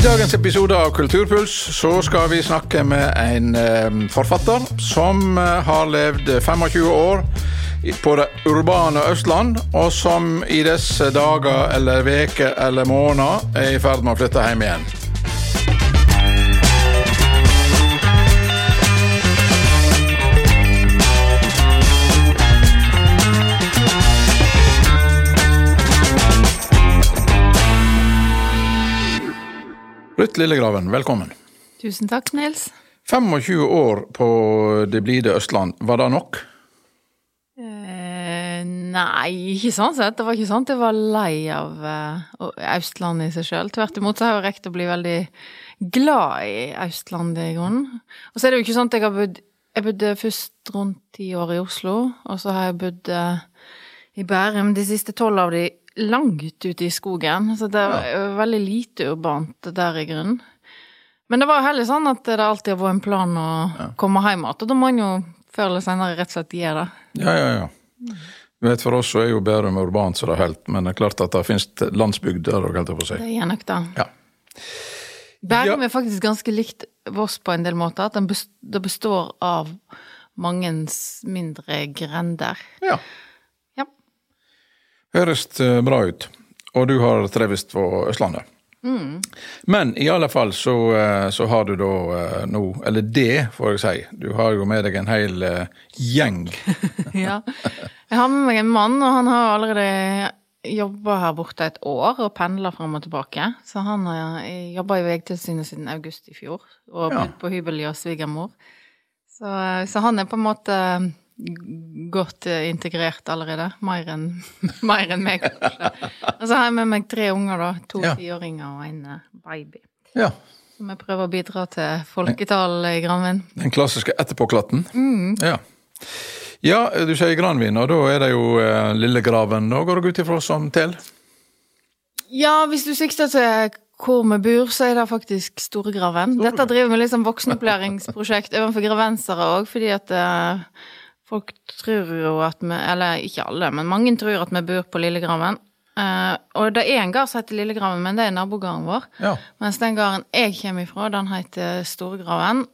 I dagens episode av Kulturpuls så skal vi snakke med en eh, forfatter som eh, har levd 25 år på det urbane Østland, og som i disse dager eller veker eller måneder er i ferd med å flytte hjem igjen. Ruth Lillegraven, velkommen. Tusen takk, Nils. 25 år på det blide Østland, var det nok? Eh, nei, ikke sånn sett. Det var ikke sånn at jeg var lei av uh, Østlandet i seg sjøl. Tvert imot så har jeg rekt å bli veldig glad i Østlandet i grunnen. Og så er det jo ikke sånn at jeg har bodd Jeg bodde først rundt ti år i Oslo, og så har jeg bodd uh, i Bærum de siste tolv av de langt ute i skogen. Så det er jo veldig lite urbant der i grunnen. Men det var jo heller sånn at det alltid har vært en plan å komme hjem igjen, og da må en jo før eller senere rett og slett gjøre det. Ja, ja, ja. Du vet, For oss så er jo Bærum urbant så det er helt, men det er klart at det finnes bygder òg, holdt jeg på å si. Det er nok det. Ja. Bærum Ja. er faktisk ganske likt Voss på en del måter. At det består av mange mindre grender. ja. Ja. Høres eh, bra ut. Og du har trivdes på Østlandet. Men i alle fall så, eh, så har du da eh, nå, eller det får jeg si, du har jo med deg en hel gjeng. ja. Jeg har med meg en mann, og han har allerede jobba her borte et år og pendla fram og tilbake. Så han har jobba i Vegtilsynet siden august i fjor, og Ja. bodd på hybel hos svigermor. Så, så han er på en måte godt eh, integrert allerede. Mer enn mer enn meg, kanskje. Og så har jeg med meg tre unger, da. To Ja. tiåringer og en eh, baby. Ja. Som jeg prøver å bidra til folketallet i Granvin. Den klassiske etterpåklatten. Ja. ja, du sier Granvin, og da er det jo eh, Lillegraven. Da går det ut ifra som til. Ja, hvis du sikter til hvor vi bor, så er det faktisk Storegraven. Dette driver vi litt sånn voksenopplæringsprosjekt overfor gravensere òg, fordi at eh, folk tror jo at vi Eller ikke alle, men mange tror at vi bor på Lillegraven. Uh, og det er en gard som heter Lillegraven, men det er nabogården vår. Ja. Mens den gården jeg kommer ifra, den heter Storgraven.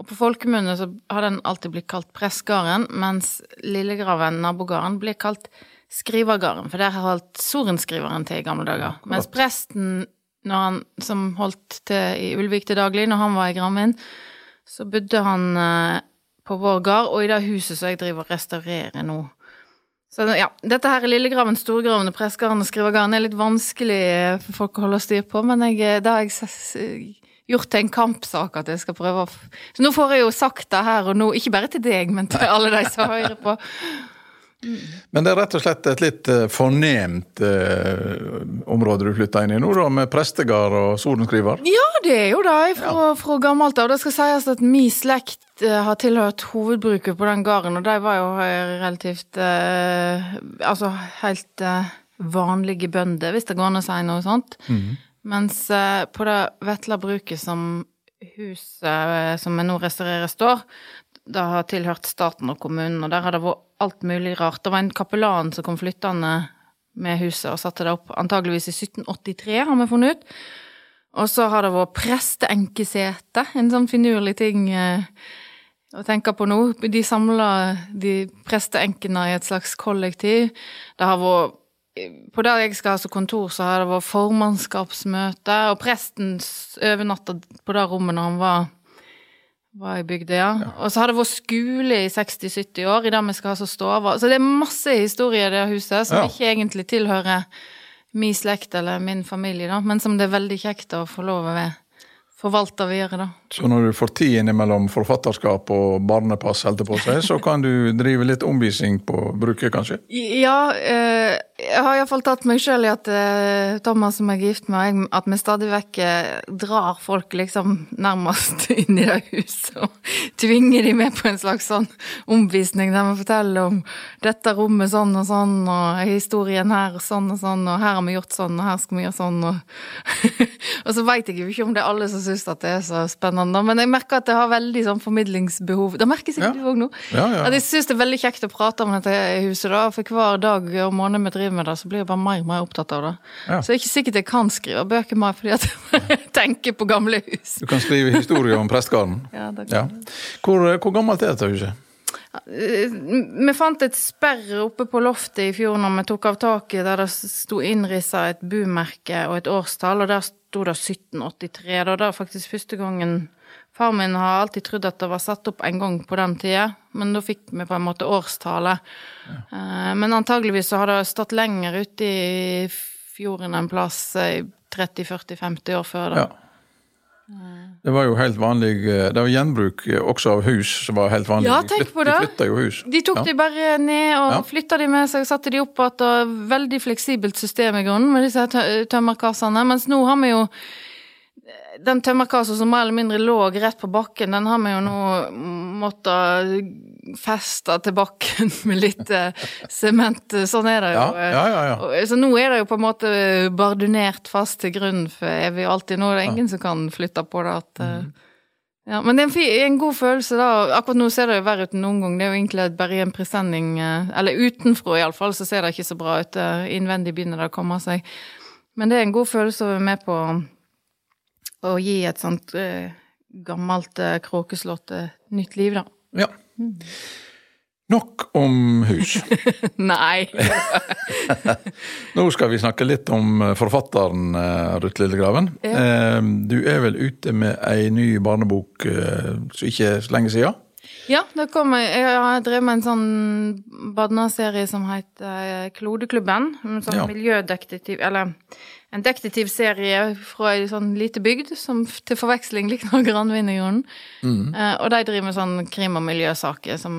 Og på folkemunne så har den alltid blitt kalt Pressgården, mens Lillegraven, nabogården, blir kalt Skrivergården, for der har holdt sorenskriveren til i gamle dager. Mens presten, han, som holdt til i Ulvik til daglig, når han var i Granvin, så bodde han eh, på vår gard, og i det huset som jeg driver og restaurerer nå. Så ja, dette her er Lillegraven, Storgraven og Pressgarden og Skrivergarden er litt vanskelig eh, for folk å holde styr på, men jeg, eh, det har jeg gjort til en kampsak at jeg skal prøve å Så nå får jeg jo sagt det her og nå, ikke bare til deg, men til alle de som hører på. Men det er rett og slett et litt eh, fornemt eh, område du flytter inn i nå, da, med prestegard og sorenskriver. Ja, det er jo det, fra, fra gammelt av. Det skal sies at min slekt eh, har tilhørt hovedbruket på den gården, og de var jo eh, relativt eh, Altså helt eh, vanlige bønder, hvis det går an å si noe sånt. Mens eh, på det Vetla bruket som huset som nå restaurerer, står, det har tilhørt staten og kommunen, og der har det vært alt mulig rart. Det var en kapellan som kom flyttende med huset og satte det opp antageligvis i 1783, har vi funnet ut. Og så har det vært presteenkesete, en sånn finurlig ting eh, å tenke på nå. De samla de presteenkene i et slags kollektiv. Det har vært På der jeg skal ha som kontor, så har det vært formannskapsmøte, og presten overnatta på det rommet når han var var i bygda, ja. Og så har det vært skole i 60-70 år, i det vi skal ha som stove. Så det er masse historie i det huset som Ja. ikke egentlig tilhører min slekt eller min familie, da, men som det er veldig kjekt å få lov å være forvalte videre, da. Så når du får tid innimellom forfatterskap og barnepass, holdt på si, så kan du drive litt omvisning på bruket, kanskje? Ja, eh, jeg har iallfall tatt meg sjøl i at eh, Thomas som jeg er gift med, jeg, at vi stadig vekk eh, drar folk liksom nærmest inn i det huset og tvinger de med på en slags sånn omvisning der vi forteller om dette rommet sånn og sånn, og historien her sånn og sånn, og her har vi gjort sånn, og her skal vi gjøre sånn, og Og så veit jeg jo ikke om det er alle som syns at det er så spennende. Men jeg merker at jeg har veldig sånn formidlingsbehov. Det merker sikkert Ja. du òg nå. Ja, ja. At jeg syns det er veldig kjekt å prate om dette huset, da. For hver dag og måned vi driver med det, så blir jeg bare mer og mer opptatt av det. Så det er ikke sikkert jeg kan skrive bøker mer fordi at jeg tenker på gamle hus. Du kan skrive historier om prestegarden. Ja, det Ja. Hvor, hvor gammelt er dette huset? Eh, Vi fant et sperr oppe på loftet i fjor når vi tok av taket, der det sto innrissa et bumerke og et årstall, og der sto det 1783. Da det er faktisk første gangen Far min har alltid trodd at det var satt opp en gang på den tida, men da fikk vi på en måte årstallet. Ja. Men antageligvis så har det stått lenger ute i fjorden en plass, i 30-40-50 år før det. Ja. Det var jo helt vanlig eh, Det var gjenbruk eh, også av hus som var helt vanlig. Ja, tenk på det. De flytta jo hus. De tok Ja. de bare ned og Ja. flytta de med seg, satte de opp igjen. Veldig fleksibelt system i grunnen med disse tømmerkassene. Mens nå har vi jo den tømmerkassa som mer eller mindre lå rett på bakken, den har vi jo nå måttet feste til bakken med litt eh, sement. Sånn er det jo. Ja, ja, ja, ja. Så nå er det jo på en måte bardunert fast til grunn for evig og alltid. Nå er det ingen som kan flytte på det. At, eh, Mm. ja, men det er en, en god følelse, da. Akkurat nå ser det jo verre ut enn noen gang. Det er jo egentlig bare en presenning eh, Eller utenfra, iallfall, så ser det ikke så bra ut. Eh, Innvendig begynner det å komme seg. Men det er en god følelse å være med på å gi et sånt eh, gammelt eh, kråkeslott eh, nytt liv, da. ja. Nok om hus. Nei! Nå skal vi snakke litt om eh, forfatteren eh, Ruth Lillegraven. Ja. Du er vel ute med ei ny barnebok så ikke så lenge siden? Ja, det kom, jeg har drevet med en sånn barneserie som heter Klodeklubben. En sånn Ja. miljødetektiv, eller en detektivserie fra ei sånn lite bygd, som til forveksling likner Granvin i grunnen. Eh, og de driver med sånn krim- og miljøsaker som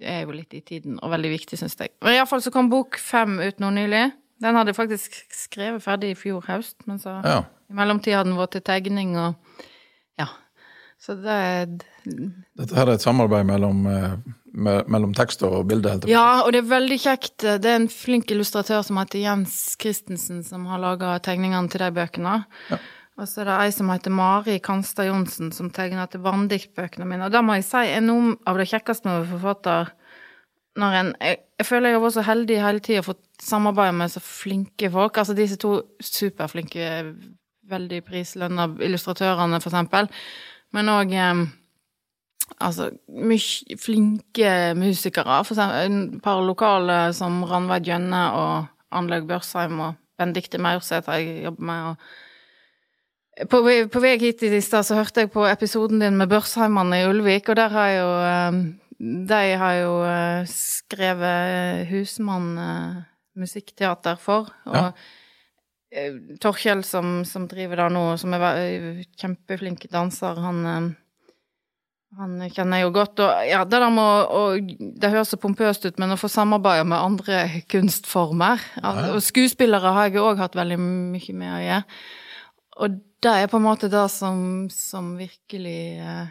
er jo litt i tiden, og veldig viktig, syns jeg. Men iallfall så kom bok fem ut nå nylig. Den hadde jeg faktisk skrevet ferdig i fjor høst, men så Ja. i mellomtida hadde den vært til tegning og ja. Så det er Dette her er et samarbeid mellom, eh, me- mellom tekster og bilde? Ja, og det er veldig kjekt. Det er en flink illustratør som heter Jens Christensen, som har laga tegningene til de bøkene. Og så er det ei som heter Mari Kanstad Johnsen, som tegner til barnediktbøkene mine. Og da må jeg si er noe av det kjekkeste med å være forfatter når en jeg, jeg føler jeg har vært så heldig hele tida å få samarbeide med så flinke folk. Altså disse to superflinke, veldig prislønna illustratørene, for eksempel. Men òg eh, Altså, mye flinke musikere. For eksempel et par lokale som Ranveig Gjønne og Anlaug Børsheim og Benedicte Maurseth har jeg jobbet med. og på, på vei hit i stad så hørte jeg på episoden din med Børsheimene i Ulvik, og der har jo eh, De har jo eh, skrevet Husmann eh, musikkteater for. Og Ja. Torkjell som, som driver der nå, som er kjempeflink danser, han han kjenner jeg jo godt. Og ja, det med å- Det høres så pompøst ut, men å få samarbeide med andre kunstformer ja. Og skuespillere har jeg òg hatt veldig mye med å gjøre. Og det er på en måte det som, som virkelig eh,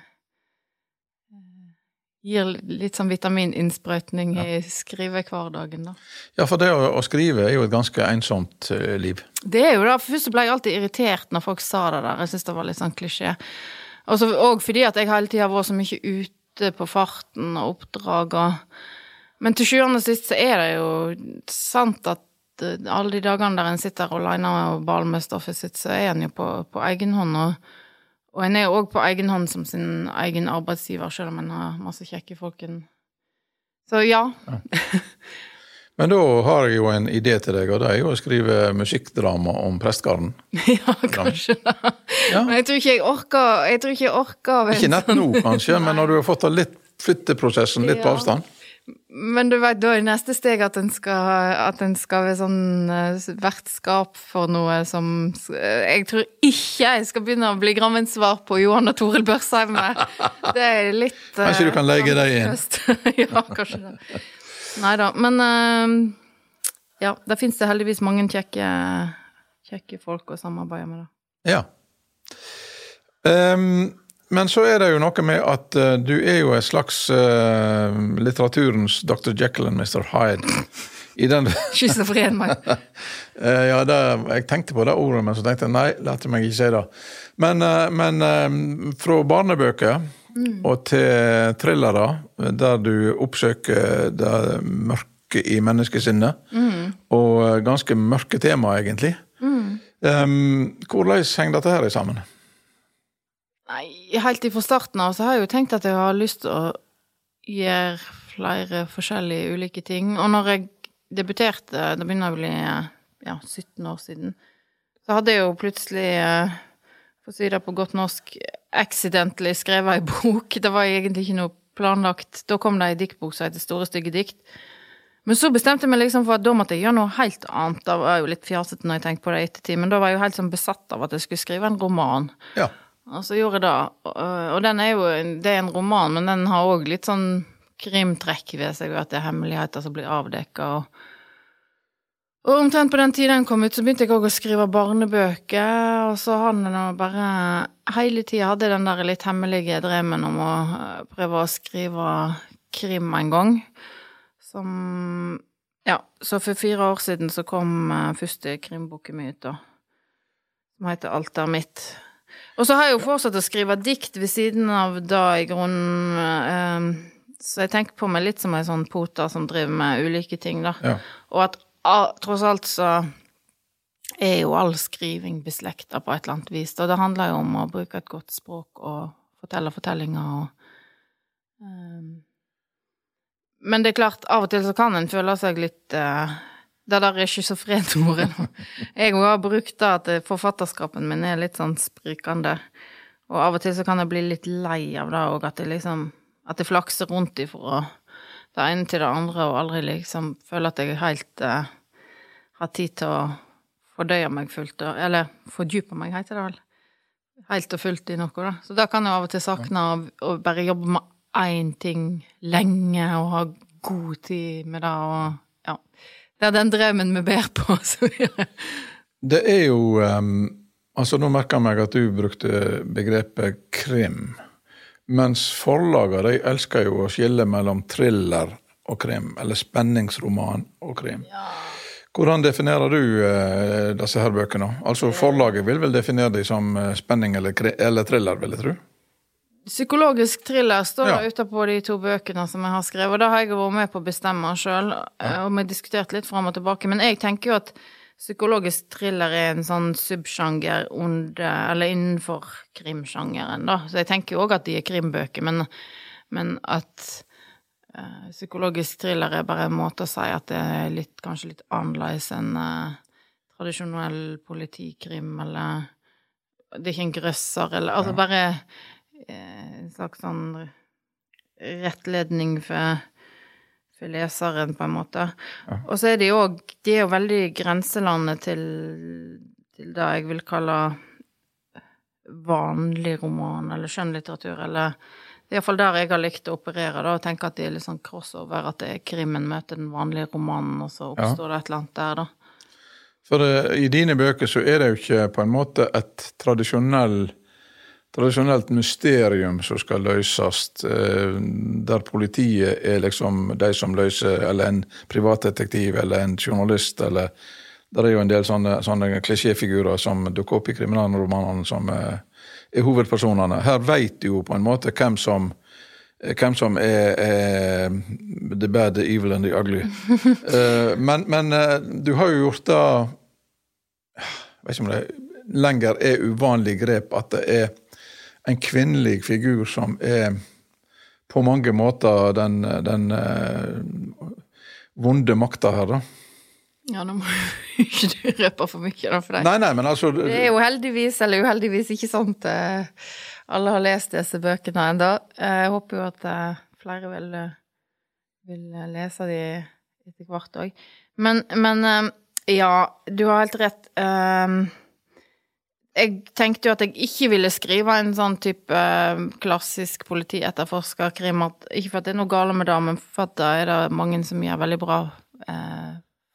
gir litt sånn vitamininnsprøytning i skrivehverdagen, da. Ja, for det å, å skrive er jo et ganske ensomt eh, liv. Det er jo det. Først ble jeg alltid irritert når folk sa det der. Jeg syns det var litt sånn klisjé. Og så- Og fordi at jeg hele tida har vært så mye ute på farten og oppdrag og Men til sjuende og sist så er det jo sant at eh, alle de dagene der en sitter aleine og baler med stoffet sitt, så er en jo på, på egen hånd. Og, og en er jo òg på egen hånd som sin egen arbeidsgiver, selv om en har masse kjekke folk. Så Så ja. Men da har jeg jo en idé til deg, og det er jo å skrive musikkdrama om prestgarden. Ja, kanskje det. Ja. Men jeg tror ikke jeg orker Jeg tror ikke jeg orker Ikke nett nå, kanskje, men når du har fått litt flytteprosessen litt på avstand. Men du vet, da er neste steg at en skal, at en skal være sånn eh, vertskap for noe som eh, Jeg tror ikke jeg skal begynne å bli Grammensvar på Johan og Toril Børsheim. Det er litt eh, Kanskje du kan legge deg inn? ja, kanskje det. Nei da. Men uh, ja, der fins det heldigvis mange kjekke, kjekke folk å samarbeide med, da. Ja. Um, men så er det jo noe med at uh, du er jo en slags uh, litteraturens Dr. Jekyll og Mr. Hyde. I den Schizofren, mann. uh, Ja, det, jeg tenkte på det ordet, men så tenkte jeg nei, la meg ikke si det. Men, men fra barnebøker og til thrillere, der du oppsøker det mørke i menneskesinnet, og eh, ganske mørke tema, egentlig. Um, hvordan henger dette her sammen? Nei, helt ifra starten av så har jeg jo tenkt at jeg har lyst til å gjøre flere forskjellige ulike ting. Og når jeg debuterte, det begynner å bli ja, 17 år siden, så hadde jeg jo plutselig, eh, for å si det på godt norsk, accidentally skrevet ei bok. Det var egentlig ikke noe planlagt. Da kom det ei diktbok som heter Store stygge dikt. Men så bestemte jeg meg liksom for at da måtte jeg gjøre noe helt annet. Det var jo litt fjasete når jeg tenkte på det i ettertid, men da var jeg jo helt sånn besatt av at jeg skulle skrive en roman. Ja. Og så gjorde jeg det. Og, og den er jo Det er en roman, men den har òg litt sånn krimtrekk ved seg, og at det er hemmeligheter som blir avdekka. Og, og omtrent på den tiden den kom ut, så begynte jeg òg å skrive barnebøker. Og så hadde den bare Hele tida hadde jeg den der litt hemmelige drømmen om å eh, prøve å skrive krim en gang. Som Ja, så for fire år siden så kom eh, første krimboken min ut, da. Som heter Alt er mitt. Og så har jeg jo fortsatt å skrive dikt ved siden av det, i grunnen. eh, så jeg tenker på meg litt som ei sånn poter som driver med ulike ting, da. Ja. Og at tross alt så er jo all skriving beslekta på et eller annet vis. Og det handler jo om å bruke et godt språk og fortelle fortellinger og um. Men det er klart, av og til så kan en føle seg litt uh, Det der er schizofrenordet. Jeg har brukt det at forfatterskapen min er litt sånn sprikende. Og av og til så kan jeg bli litt lei av det òg, at det liksom At det flakser rundt ifra det ene til det andre og aldri liksom føler at jeg helt uh, har tid til å fordøye meg fullt, eller fordype meg, heter det vel. Helt og fullt i noe, da. Så da kan jeg av og til sakne å, å bare jobbe med én ting lenge og ha god tid med det, og ja. Det er den drømmen vi ber på, så videre. Det er jo um, Altså, nå merker jeg meg at du brukte begrepet krim. Mens forlagene de elsker jo å skille mellom thriller og krim, eller spenningsroman og krim. Hvordan definerer du eh, disse her bøkene? Altså Forlaget vil vel definere dem som eh, spenning eller, eller thriller, vil jeg tro? Psykologisk thriller står Ja. det utapå de to bøkene som jeg har skrevet, og da har jeg vært med på å bestemme sjøl, og vi har diskutert litt fram og tilbake, men jeg tenker jo at psykologisk thriller er en sånn subsjanger under, eller innenfor krimsjangeren, da. Så jeg tenker jo òg at de er krimbøker, men, men at uh, psykologisk thriller er bare en måte å si at det er litt, kanskje litt annerledes enn uh, tradisjonell politikrim, eller det er ikke en grøsser, eller altså bare uh, en slags sånn rettledning for, for leseren, på en måte. Og så er de òg De er jo veldig grenselandet til, til det jeg vil kalle vanlig roman, eller skjønnlitteratur, eller det er iallfall der jeg har likt å operere, da, og tenke at de er litt sånn crossover, at det er krimmen møter den vanlige romanen, og så oppstår det et eller annet der, da. For eh, i dine bøker så er det jo ikke på en måte et tradisjonell, tradisjonelt mysterium som skal løses, eh, der politiet er liksom de som løser, eller en privatdetektiv eller en journalist, eller Det er jo en del sånne, sånne klisjéfigurer som dukker opp i kriminalromanene som er, er hovedpersonene. Her veit du jo på en måte hvem som hvem som er, er the bad, the evil and the ugly. Eh, men, men eh, du har jo gjort det Jeg vet ikke om det lenger er uvanlig grep at det er en kvinnelig figur som er på mange måter den, den eh, vonde makta her, da. Ja, nå må ikke du røpe for mye, da, for deg. Nei, nei, men altså Det er jo heldigvis, eller uheldigvis, ikke at eh, alle har lest disse bøkene ennå. Jeg håper jo at eh, flere vil, eh, vil lese de etter hvert òg. Men, men eh, ja, du har helt rett. Jeg tenkte jo at jeg ikke ville skrive en sånn type eh, klassisk politietterforskerkrim. Ikke for at det er noe galt med det, men for at da er det mange som gjør veldig bra eh,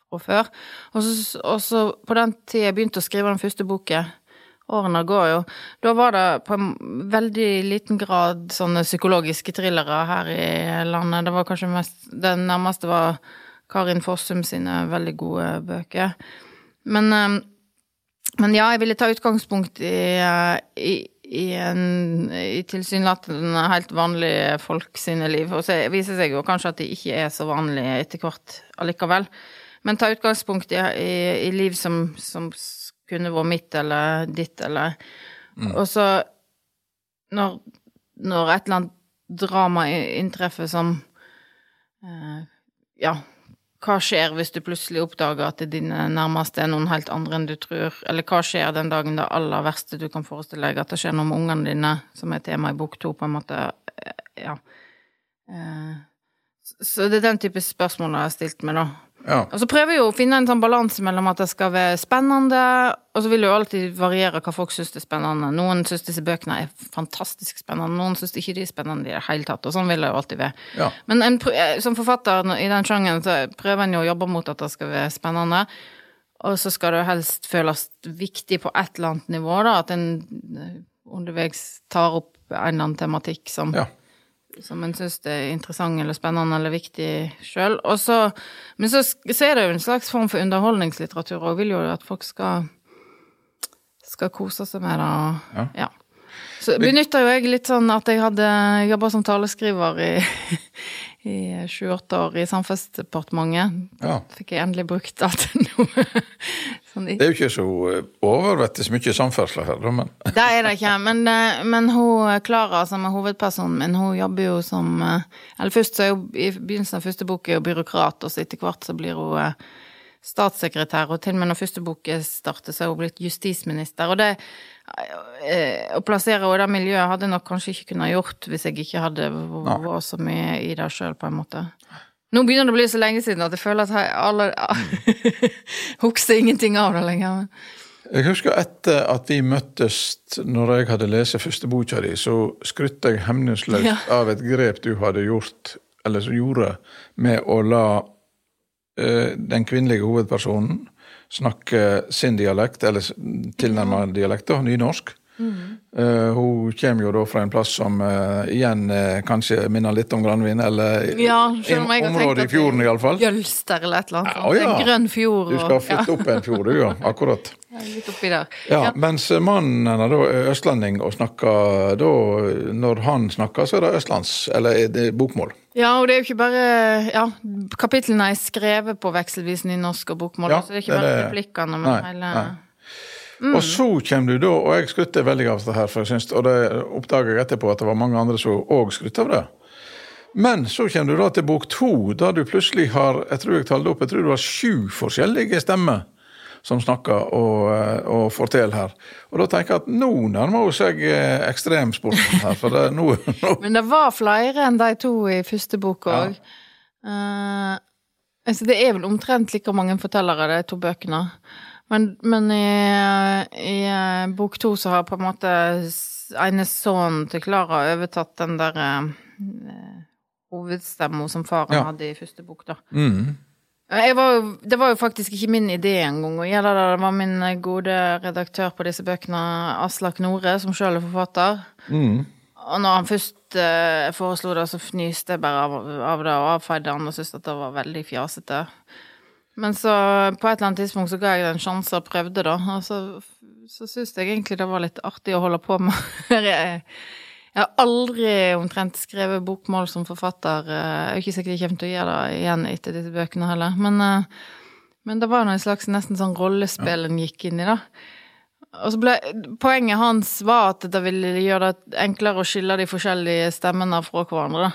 fra før. Og så, på den tida jeg begynte å skrive den første boken, årene går jo, da var det på en veldig liten grad sånne psykologiske thrillere her i landet. Det var kanskje mest Det nærmeste var Karin Fossum sine veldig gode bøker. Men, eh, men ja, jeg ville ta utgangspunkt i, eh, i, i, en, i tilsynelatende helt vanlige folk sine liv. Og så viser seg jo kanskje at de ikke er så vanlige etter hvert allikevel. Men ta utgangspunkt i, i, i liv som, som, kunne vært mitt eller ditt, eller mm. Og så, når, når et eller annet drama inntreffer som eh, Ja, hva skjer hvis du plutselig oppdager at dine nærmeste er noen helt andre enn du tror? Eller hva skjer den dagen det aller verste du kan forestille deg, at det skjer noe med ungene dine, som er tema i bok to, på en måte? Eh, ja. Eh, så det er den type spørsmål jeg har stilt meg, da. Ja. Og så prøver jeg jo å finne en sånn balanse mellom at det skal være spennende, og så vil det jo alltid variere hva folk syns er spennende. Noen syns disse bøkene er fantastisk spennende, noen syns ikke de er spennende i det hele tatt. Og sånn vil det jo alltid være. Ja. Men en, eh, som forfatter i den sjangeren så prøver en jo å jobbe mot at det skal være spennende. Og så skal det helst føles viktig på et eller annet nivå, da. At en eh, underveis tar opp en eller annen tematikk som ja som en syns er interessant eller spennende eller viktig sjøl. Men så, så, er det jo en slags form for underholdningslitteratur, og vil jo at folk skal, skal kose seg med det. ja. ja. Så benytta jo jeg litt sånn at jeg hadde jobba som taleskriver i, i 28 år i Samferdselsdepartementet. Ja. Fikk jeg endelig brukt det til noe. Sånn det er jo ikke så eh, overvettes mye samferdsel her, da, men Det er det ikke, men, eh, men hun Klara, som er hovedpersonen min, hun jobber jo som eh, Eller først så er hun i begynnelsen av første bok er hun byråkrat, og så etter hvert så blir hun statssekretær, og til og med når første bok starter, så er hun blitt justisminister. Og det Eh, å plassere det miljøet hadde jeg nok kanskje ikke kunnet gjort hvis jeg ikke hadde vært så mye i det sjøl, på en måte. Nå begynner det å bli så lenge siden at jeg føler at alle husker ingenting av det lenger. Jeg husker etter at vi møttes når jeg hadde lest første boka di, så skrytte jeg hemningsløst ja. av et grep du hadde gjort, eller som gjorde, med å la den kvinnelige hovedpersonen snakker sin dialekt, eller tilnærma dialekt, nynorsk. Mm. Uh, hun kommer jo da fra en plass som uh, igjen uh, kanskje minner litt om Granvin, eller ja, området i fjorden iallfall. Jølster eller et eller annet. Ja, ja. Grønn fjord. Du skal flytte opp en fjord, du, ja. Akkurat. Litt oppi der. Ja, Mens mannen hennes er østlending og snakker da Når han snakker, så er det østlands, eller er det bokmål. Ja, og det er jo ikke bare Ja, kapitlene er skrevet på vekselvis nynorsk og bokmål, ja, så det er ikke bare replikkene, men hele nei. Mm. Og så kommer du da, og jeg skrytter veldig av det her, for jeg synes, og det oppdager jeg etterpå at det var mange andre som òg skrytte av det. Men så kommer du da til bok to, da du plutselig har jeg tror jeg talte opp, jeg tror du har sju forskjellige stemmer som snakker og, og forteller her. Og da tenker jeg at nå nærmer hun seg eh, ekstremsporten her. for det, nå, nå. Men det var flere enn de to i første bok òg. Ja. Uh, altså det er vel omtrent like mange fortellere, de to bøkene. Men, men i, i, eh, bok to så har på en måte ene sønnen til Klara overtatt den der uh, hovedstemma som faren ja. hadde i første bok, da. Mm. Var jo, det var jo faktisk ikke min idé engang å gjøre det. Det var min gode redaktør på disse bøkene, Aslak Nore, som sjøl er forfatter. Mm. Og når han først eh, foreslo det, så fnyste jeg bare av, av det og avfeide han og syntes at det var veldig fjasete. Men så på et eller annet tidspunkt så ga jeg det en sjanse og prøvde, da. Og så, så syntes jeg egentlig det var litt artig å holde på med. jeg, har aldri omtrent skrevet bokmål som forfatter. Jeg er ikke sikkert jeg kommer til å gjøre det igjen etter disse bøkene heller. Men, eh, men det var noe slags nesten sånn rollespill en gikk inn i, da. Og så ble, Poenget hans var at det ville gjøre det enklere å skille de forskjellige stemmene fra hverandre.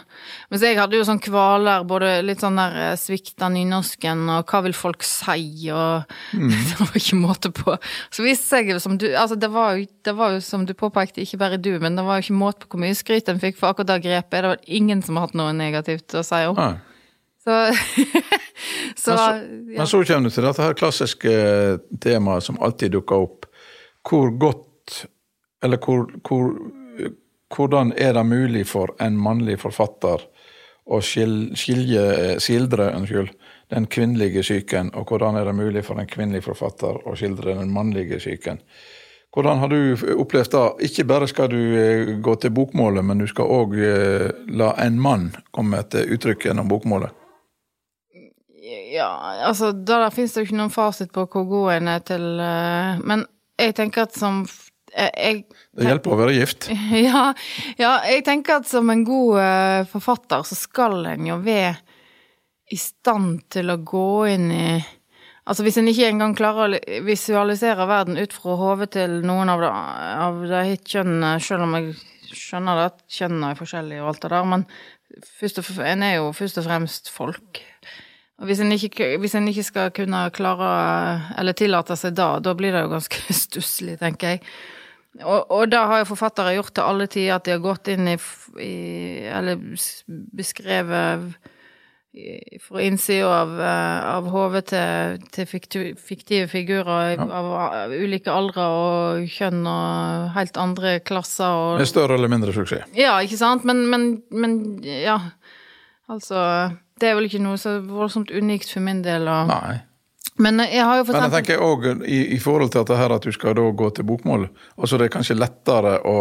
Mens jeg hadde jo sånn kvaler, både litt sånn der eh, svikt av nynorsken og hva vil folk si, og mm. Det var ikke måte på. Så viste jeg som du Altså, det var, jo, det var jo som du påpekte, ikke bare du, men det var jo ikke måte på hvor mye skryt en fikk for akkurat det grepet. Det var ingen som har hatt noe negativt å si om. Ah. Så, så, men, så, ja. men så kommer du til dette her klassiske temaet som alltid dukker opp hvor godt Eller hvor, hvor, hvordan er det mulig for en mannlig forfatter å skilje, skildre unnskyld, den kvinnelige psyken, og hvordan er det mulig for en kvinnelig forfatter å skildre den mannlige psyken? Hvordan har du opplevd det? Ikke bare skal du eh, gå til bokmålet, men du skal òg eh, la en mann komme til uttrykk gjennom bokmålet. Ja, altså, da der finnes det jo ikke noen fasit på hvor god en er til Men jeg tenker at som jeg, Det hjelper å være gift. Ja, ja, jeg tenker at som en god uh, forfatter så skal en jo være i stand til å gå inn i Altså hvis en ikke engang klarer å visualisere verden ut fra hodet til noen av de, av de kjønnene, selv om jeg skjønner det at kjønnene er forskjellige og alt det der, men og, en er jo først og fremst folk. Og hvis en, ikke, hvis en ikke skal kunne klare, eller tillate seg da, da blir det jo ganske stusslig, tenker jeg. Og, og da har jo forfattere gjort til alle tider at de har gått inn i, i Eller beskrevet fra innsida av, eh, av hodet til, til, fiktive figurer ja. av, av, ulike aldre og kjønn og helt andre klasser. Og, Med større eller mindre suksess. Ja, ikke sant. Men, men, men, ja. Altså Det er vel ikke noe så voldsomt unikt for min del. Og, Nei. Men jeg har jo for Men jeg tenker òg i, i, forhold til dette her at du skal da gå til bokmål, altså det er kanskje lettere å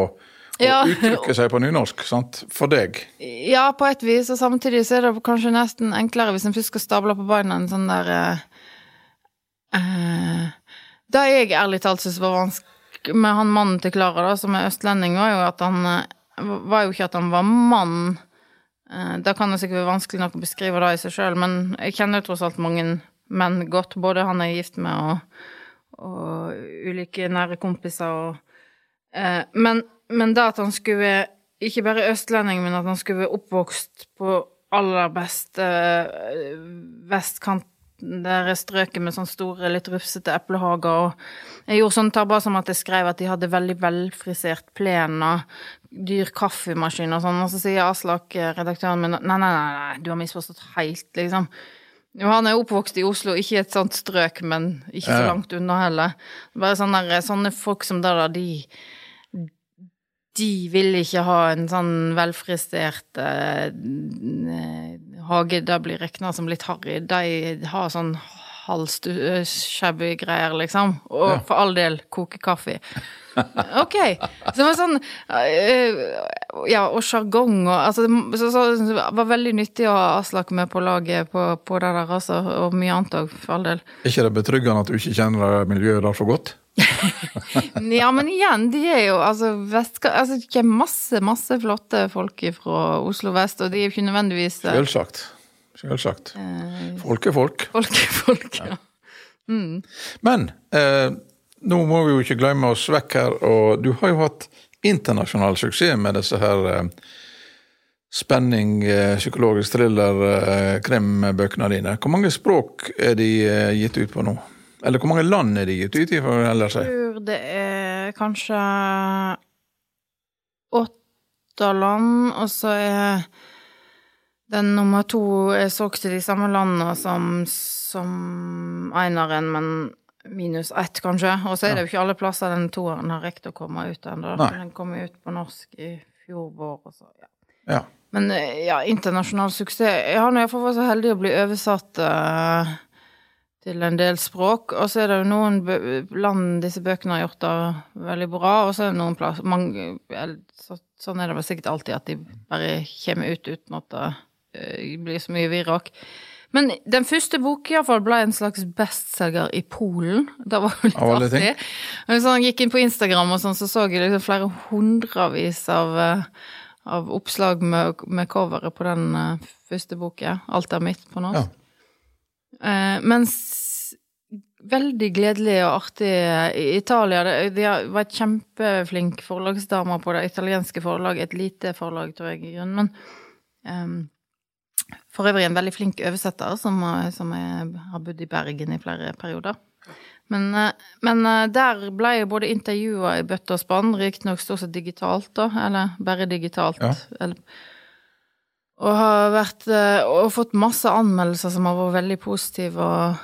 ja. uttrykke seg på nynorsk, sant? For deg? Ja, på et vis, og samtidig så er det kanskje nesten enklere hvis en først skal stable på beina en sånn der eh, uh, Det jeg ærlig talt syns var vanskelig med han mannen til Klara, da, som er østlending, var jo at han uh, var jo ikke at han var mann. Det kan det sikkert være vanskelig nok å beskrive det i seg sjøl, men jeg kjenner jo tross alt mange menn godt. Både han er gift med, og, og ulike nære kompiser. Og, eh, men men da at han skulle ikke bare østlending, men at han skulle være oppvokst på aller beste eh, vestkant der jeg strøket med sånne store, litt rufsete eplehager. Og jeg gjorde sånne tabber som at jeg skrev at de hadde veldig velfrisert plen og dyr kaffemaskin og sånn, og så sier Aslak, eh, redaktøren min, nei, nei, nei, du har misforstått helt, liksom. Jo, han er oppvokst i Oslo, ikke et sånt strøk, men ikke så langt unna heller. Bare sånne, sånne folk som det der, de de vil ikke ha en sånn velfristert eh, hage det blir regna som litt harry. De har sånn halvshabby greier, liksom. Og ja. for all del koke kaffe. Ok. Så det var sånn uh, Ja, og sjargong og altså, så, så, så, Det var veldig nyttig å ha Aslak med på laget på, på det der, altså. Og mye annet òg, for all del. Er ikke det betryggende at du ikke kjenner miljøet der for godt? ja, men igjen, de er jo altså, Vestka, altså Det er masse, masse flotte folk fra Oslo vest, og de er jo ikke nødvendigvis eh, Selvsagt. Selvsagt. Eh, folk er folk. Folk er folk, ja. Mm. Men eh, nå må vi jo ikke glemme oss vekk her, og du har jo hatt internasjonal suksess med disse her eh, spenning, eh, psykologisk thriller, eh, krimbøkene dine. Hvor mange språk er de gitt ut på nå? Eller hvor mange land er de gitt ut i? for Jeg tror det er kanskje åtte land, og så er den nummer to er solgt til de samme landene som, som eineren, men minus ett, kanskje. Og så er det jo ikke alle plasser den toeren har rekt å komme ut ennå. Den kom ut på norsk i fjor vår, og så ja. ja. Men ja, internasjonal suksess Jeg har iallfall vært så heldig å bli oversatt uh, til en del språk. Og så er det jo noen land disse bøkene har gjort det veldig bra, og så er det noen plasser så, Sånn er det vel sikkert alltid, at de bare kommer ut uten at det blir så mye virak. Men den første boken iallfall ble en slags bestselger i Polen. Det var jo litt artig. Så han gikk inn på Instagram, og sånn, så så jeg liksom flere hundrevis av, eh, av oppslag med, med coveret på den uh, første boken. Alt er mitt på norsk. Ja. Eh, mens veldig gledelig og artig i Italia De var et kjempeflink forlagsdame på det italienske forlaget. Et lite forlag, tror jeg, i grunnen. Men um, for øvrig en veldig flink oversetter som, som er, har bodd i Bergen i flere perioder. Men, men der ble jo både intervjua i bøtte og spann, riktignok stort sett digitalt, da, eller bare digitalt. Ja. Eller, og har vært eh, Og fått masse anmeldelser som har vært veldig positive og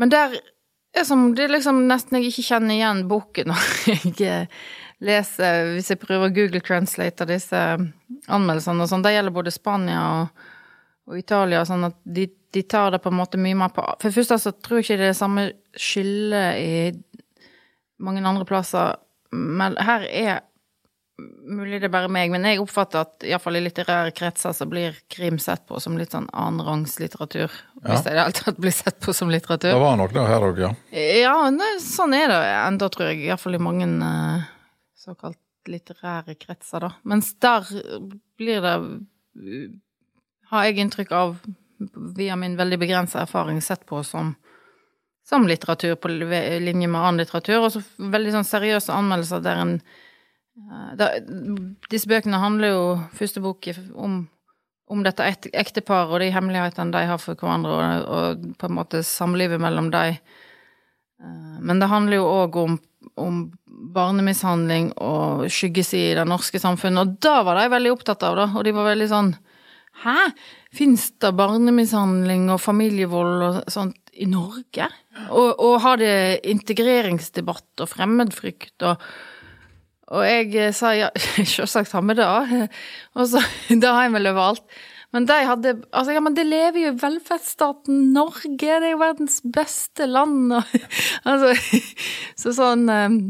Men der er som Det er liksom nesten jeg ikke kjenner igjen boken når jeg leser Hvis jeg prøver å Google Translate disse anmeldelsene og sånn. Det gjelder både Spania og, og Italia, sånn at de, de, tar det på en måte mye mer på For det første så tror jeg ikke det er det samme skillet i mange andre plasser, men her er mulig det er bare meg, men jeg oppfatter at iallfall i litterære kretser så blir krim sett på som litt sånn annenrangslitteratur. Hvis det i det hele tatt blir sett på som litteratur. Det var nok det her òg, ja. Ja, ne, sånn er det enda, tror jeg. Iallfall i mange uh, såkalt litterære kretser, da. Mens der blir det Har jeg inntrykk av, via min veldig begrensa erfaring, sett på som som litteratur på linje med annen litteratur, og så veldig sånn seriøse anmeldelser der en eh, der, Disse bøkene handler jo, første bok, om, om dette ekteparet og de hemmelighetene de har for hverandre, og, og på en måte samlivet mellom dem. Eh, men det handler jo òg om, om, barnemishandling og skyggesider i det norske samfunnet, og da var de veldig opptatt av det, og de var veldig sånn Hæ? Fins det barnemishandling og familievold og sånt i Norge? Og, og har det integreringsdebatt og fremmedfrykt og Og jeg eh, sa ja, selvsagt har vi det. Og så Det har jeg vel overalt. Men de hadde Altså, ja, men det lever jo i velferdsstaten Norge, det er jo verdens beste land, og Altså Så sånn eh,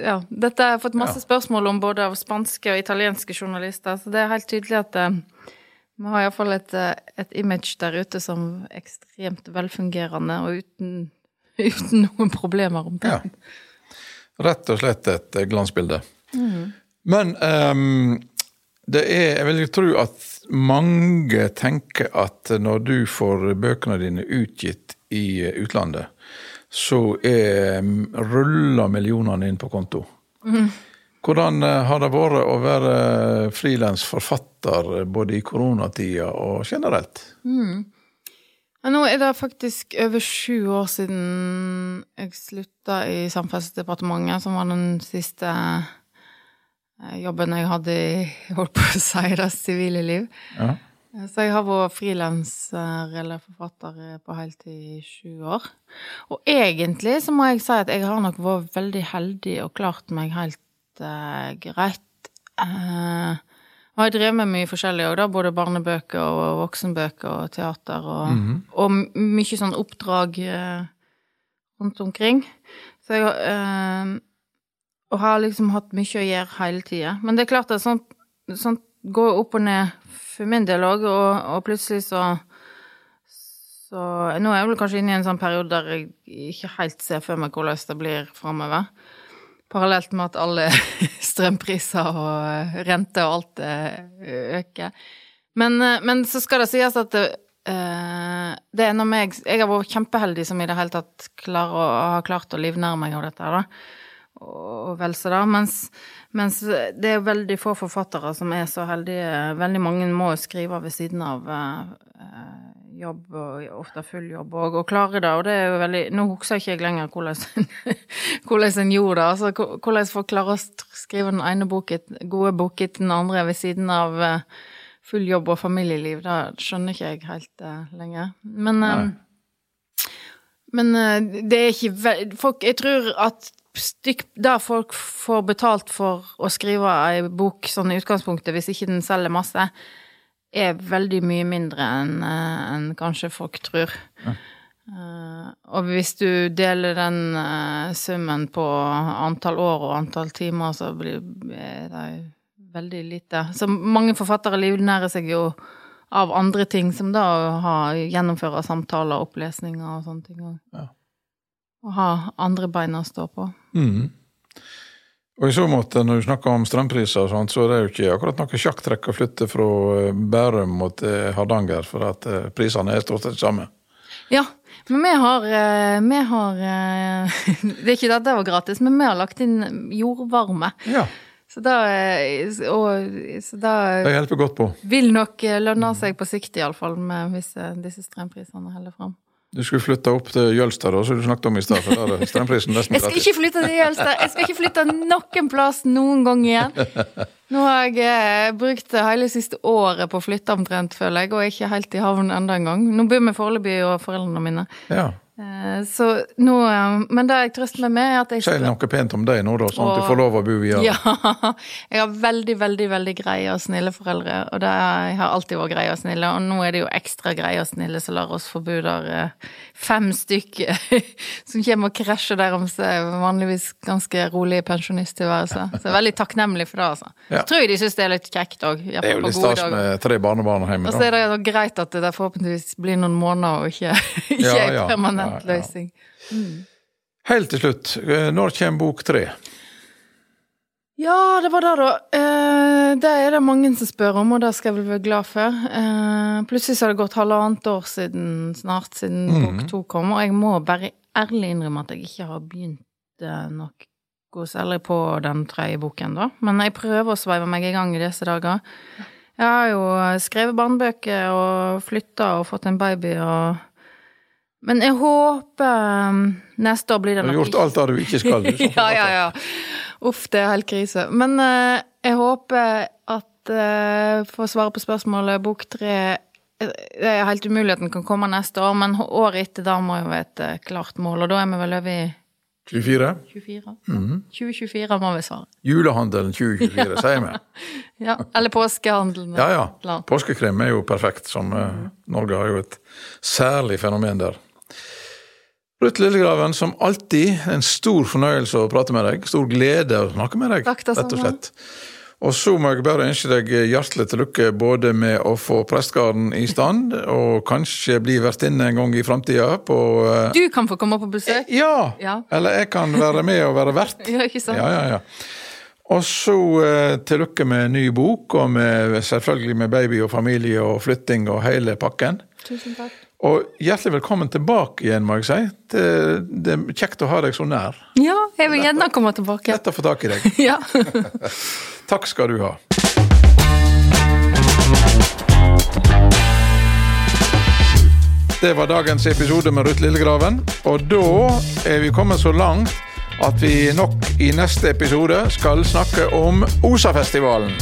Ja. Dette har jeg fått masse spørsmål om både av spanske og italienske journalister, så det er helt tydelig at eh, vi har iallfall et, eh, et image der ute som ekstremt velfungerende og uten, uten noen problemer om det. Ja. Rett og slett et eh, glansbilde. Mm. Men um, det er Jeg vil tro at mange tenker at når du får bøkene dine utgitt i eh, utlandet, så er, ruller millionene inn på konto. Mm. Hvordan eh, har det vært å være frilansforfatter eh, både i koronatida og generelt? Mm. Ja, nå er det faktisk over sju år siden jeg slutta i Samferdselsdepartementet, som var den siste eh, jobben jeg hadde i holdt på å si det sivile liv. Ja. Så jeg har vært frilanser eller forfatter på heltid i sju år. Og egentlig så må jeg si at jeg har nok vært veldig heldig og klart meg helt uh, greit. Uh, og jeg drev med mye forskjellig òg. Både barnebøker og voksenbøker og teater og, mm -hmm. og mye sånn oppdrag uh, rundt omkring. Så jeg uh, Og har liksom hatt mye å gjøre hele tida. Men det er klart at sånt, sånt går opp og ned for min del òg, og, og, plutselig så Så nå er jeg vel kanskje inne i en sånn periode der jeg ikke helt ser for meg hvordan det blir framover. Parallelt med at alle strømpriser og rente og alt eh, øker. Men, eh, men, så skal det sies at det, eh, det er når meg Jeg har vært kjempeheldig som i det hele tatt klarer å, har klart å livnære meg av dette, da. Og vel så da. Mens, mens, det er veldig få forfattere som er så heldige. Veldig mange må skrive ved siden av jobb, og ofte full jobb òg, og klare det. Og det er jo veldig Nå husker ikke jeg lenger hvordan, hvordan en gjorde det. Altså hvordan folk klarer å skrive den ene boken, gode boken til den andre ved siden av eh, full jobb og familieliv. Det skjønner ikke jeg helt uh, lenger. Men, uh, men det er ikke Folk Jeg tror at stykk der folk får betalt for å skrive ei bok sånn i utgangspunktet, hvis ikke den selger masse, er veldig mye mindre enn eh, en kanskje folk tror. Ja. Uh, og hvis du deler den uh, summen på antall år og antall timer, så blir det veldig lite. Så mange forfattere livnærer seg jo av andre ting, som da å gjennomføre samtaler, opplesninger og sånne ting. Og, ja. og ha andre bein å stå på. Mm. Og i så måte, når du snakker om strømpriser og sånt, så er det jo ikke akkurat noe sjakktrekk å flytte fra eh, Bærum mot eh, Hardanger, for at eh, prisene er stort sett samme. Ja, men vi har, vi har Det er ikke at det var gratis, men vi har lagt inn jordvarme. Ja. Så da, og, så da Det hjelper godt på. Vil nok lønne seg på sikt, iallfall, hvis disse strømprisene holder fram. Du skulle flytte opp til Jølstad, som du snakket om i stad. Jeg skal ikke flytte til Jølstad. Jeg skal ikke flytte noen plass noen gang igjen. Nå har jeg eh, brukt hele siste året på å flytte omtrent, føler jeg, og er ikke helt i havn enda en gang. Nå bor vi foreløpig hos foreldrene mine. Ja. Eh, Så nå eh, Men det jeg trøster meg med, er at jeg Si noe pent om deg nå, da, sånn at du får lov å bo videre. Ja. Jeg har veldig, veldig veldig greie og snille foreldre, og det har alltid vært greie og snille. Og nå er det jo ekstra greie og snille som lar oss få bo der eh, fem stykker som kommer og krasjer der om seg vanligvis ganske rolige pensjonisttilværelse. Så jeg er veldig takknemlig for det, altså. Ja. Så tror jeg de syns det er litt kjekt òg. Det er jo litt stas med tre barnebarn hjemme. Og så er det greit at det forhåpentligvis blir noen måneder, og ikke, ikke Ja, ja, permanent ja. løsning. Helt til slutt, eh, når kommer bok tre? Ja, det var det, da. Eh, det er det mange som spør om, og det skal jeg vel være glad for. Eh, plutselig så har det gått halvannet år siden, snart siden mm. bok to kom, og jeg må bare ærlig innrømme at jeg ikke har begynt noe særlig på den tredje boken, da. Men jeg prøver å sveive meg i gang i disse dager. Jeg har jo skrevet barnebøker og flytta og fått en baby og Men jeg håper um, neste år blir det Du har gjort alt det du ikke skal. Du, ja, ja, ja. Uff, det er helt krise. Men uh, jeg håper at uh, For å svare på spørsmålet, bok tre eh, Det er helt umulig at den kan komme neste år, men året etter da må jo være et eh, klart mål, og da er vi vel over i 24? 24? Mhm. 2024 må vi svare. Julehandelen 2024, sier vi. Ja, eller påskehandelen. Ja ja. Påskekrem er jo perfekt, som uh, Norge har jo et særlig fenomen der. Ruth Lillegraven, som alltid, en stor fornøyelse å prate med deg. Stor glede å snakke med deg, Takk, rett og slett. Og så må jeg bare ønske deg hjertelig til lykke både med å få prestegarden i stand, og kanskje bli vertinne en gang i framtida på eh, Du kan få komme på besøk. Ja! Ja. Eller jeg kan være med og være vert. Ja, ikke sant? Ja, ja, ja. Og så eh, til lykke med ny bok, og med, selvfølgelig med baby og familie og flytting og hele pakken. Tusen takk. Og hjertelig velkommen tilbake igjen, må jeg si. Det, det er kjekt å ha deg så nær. Ja, jeg vil gjerne komme tilbake. Lett å få tak i deg. Ja. Takk skal du ha. Det var dagens episode med Ruth Lillegraven, og da er vi kommet så langt at vi nok i neste episode skal snakke om Osafestivalen.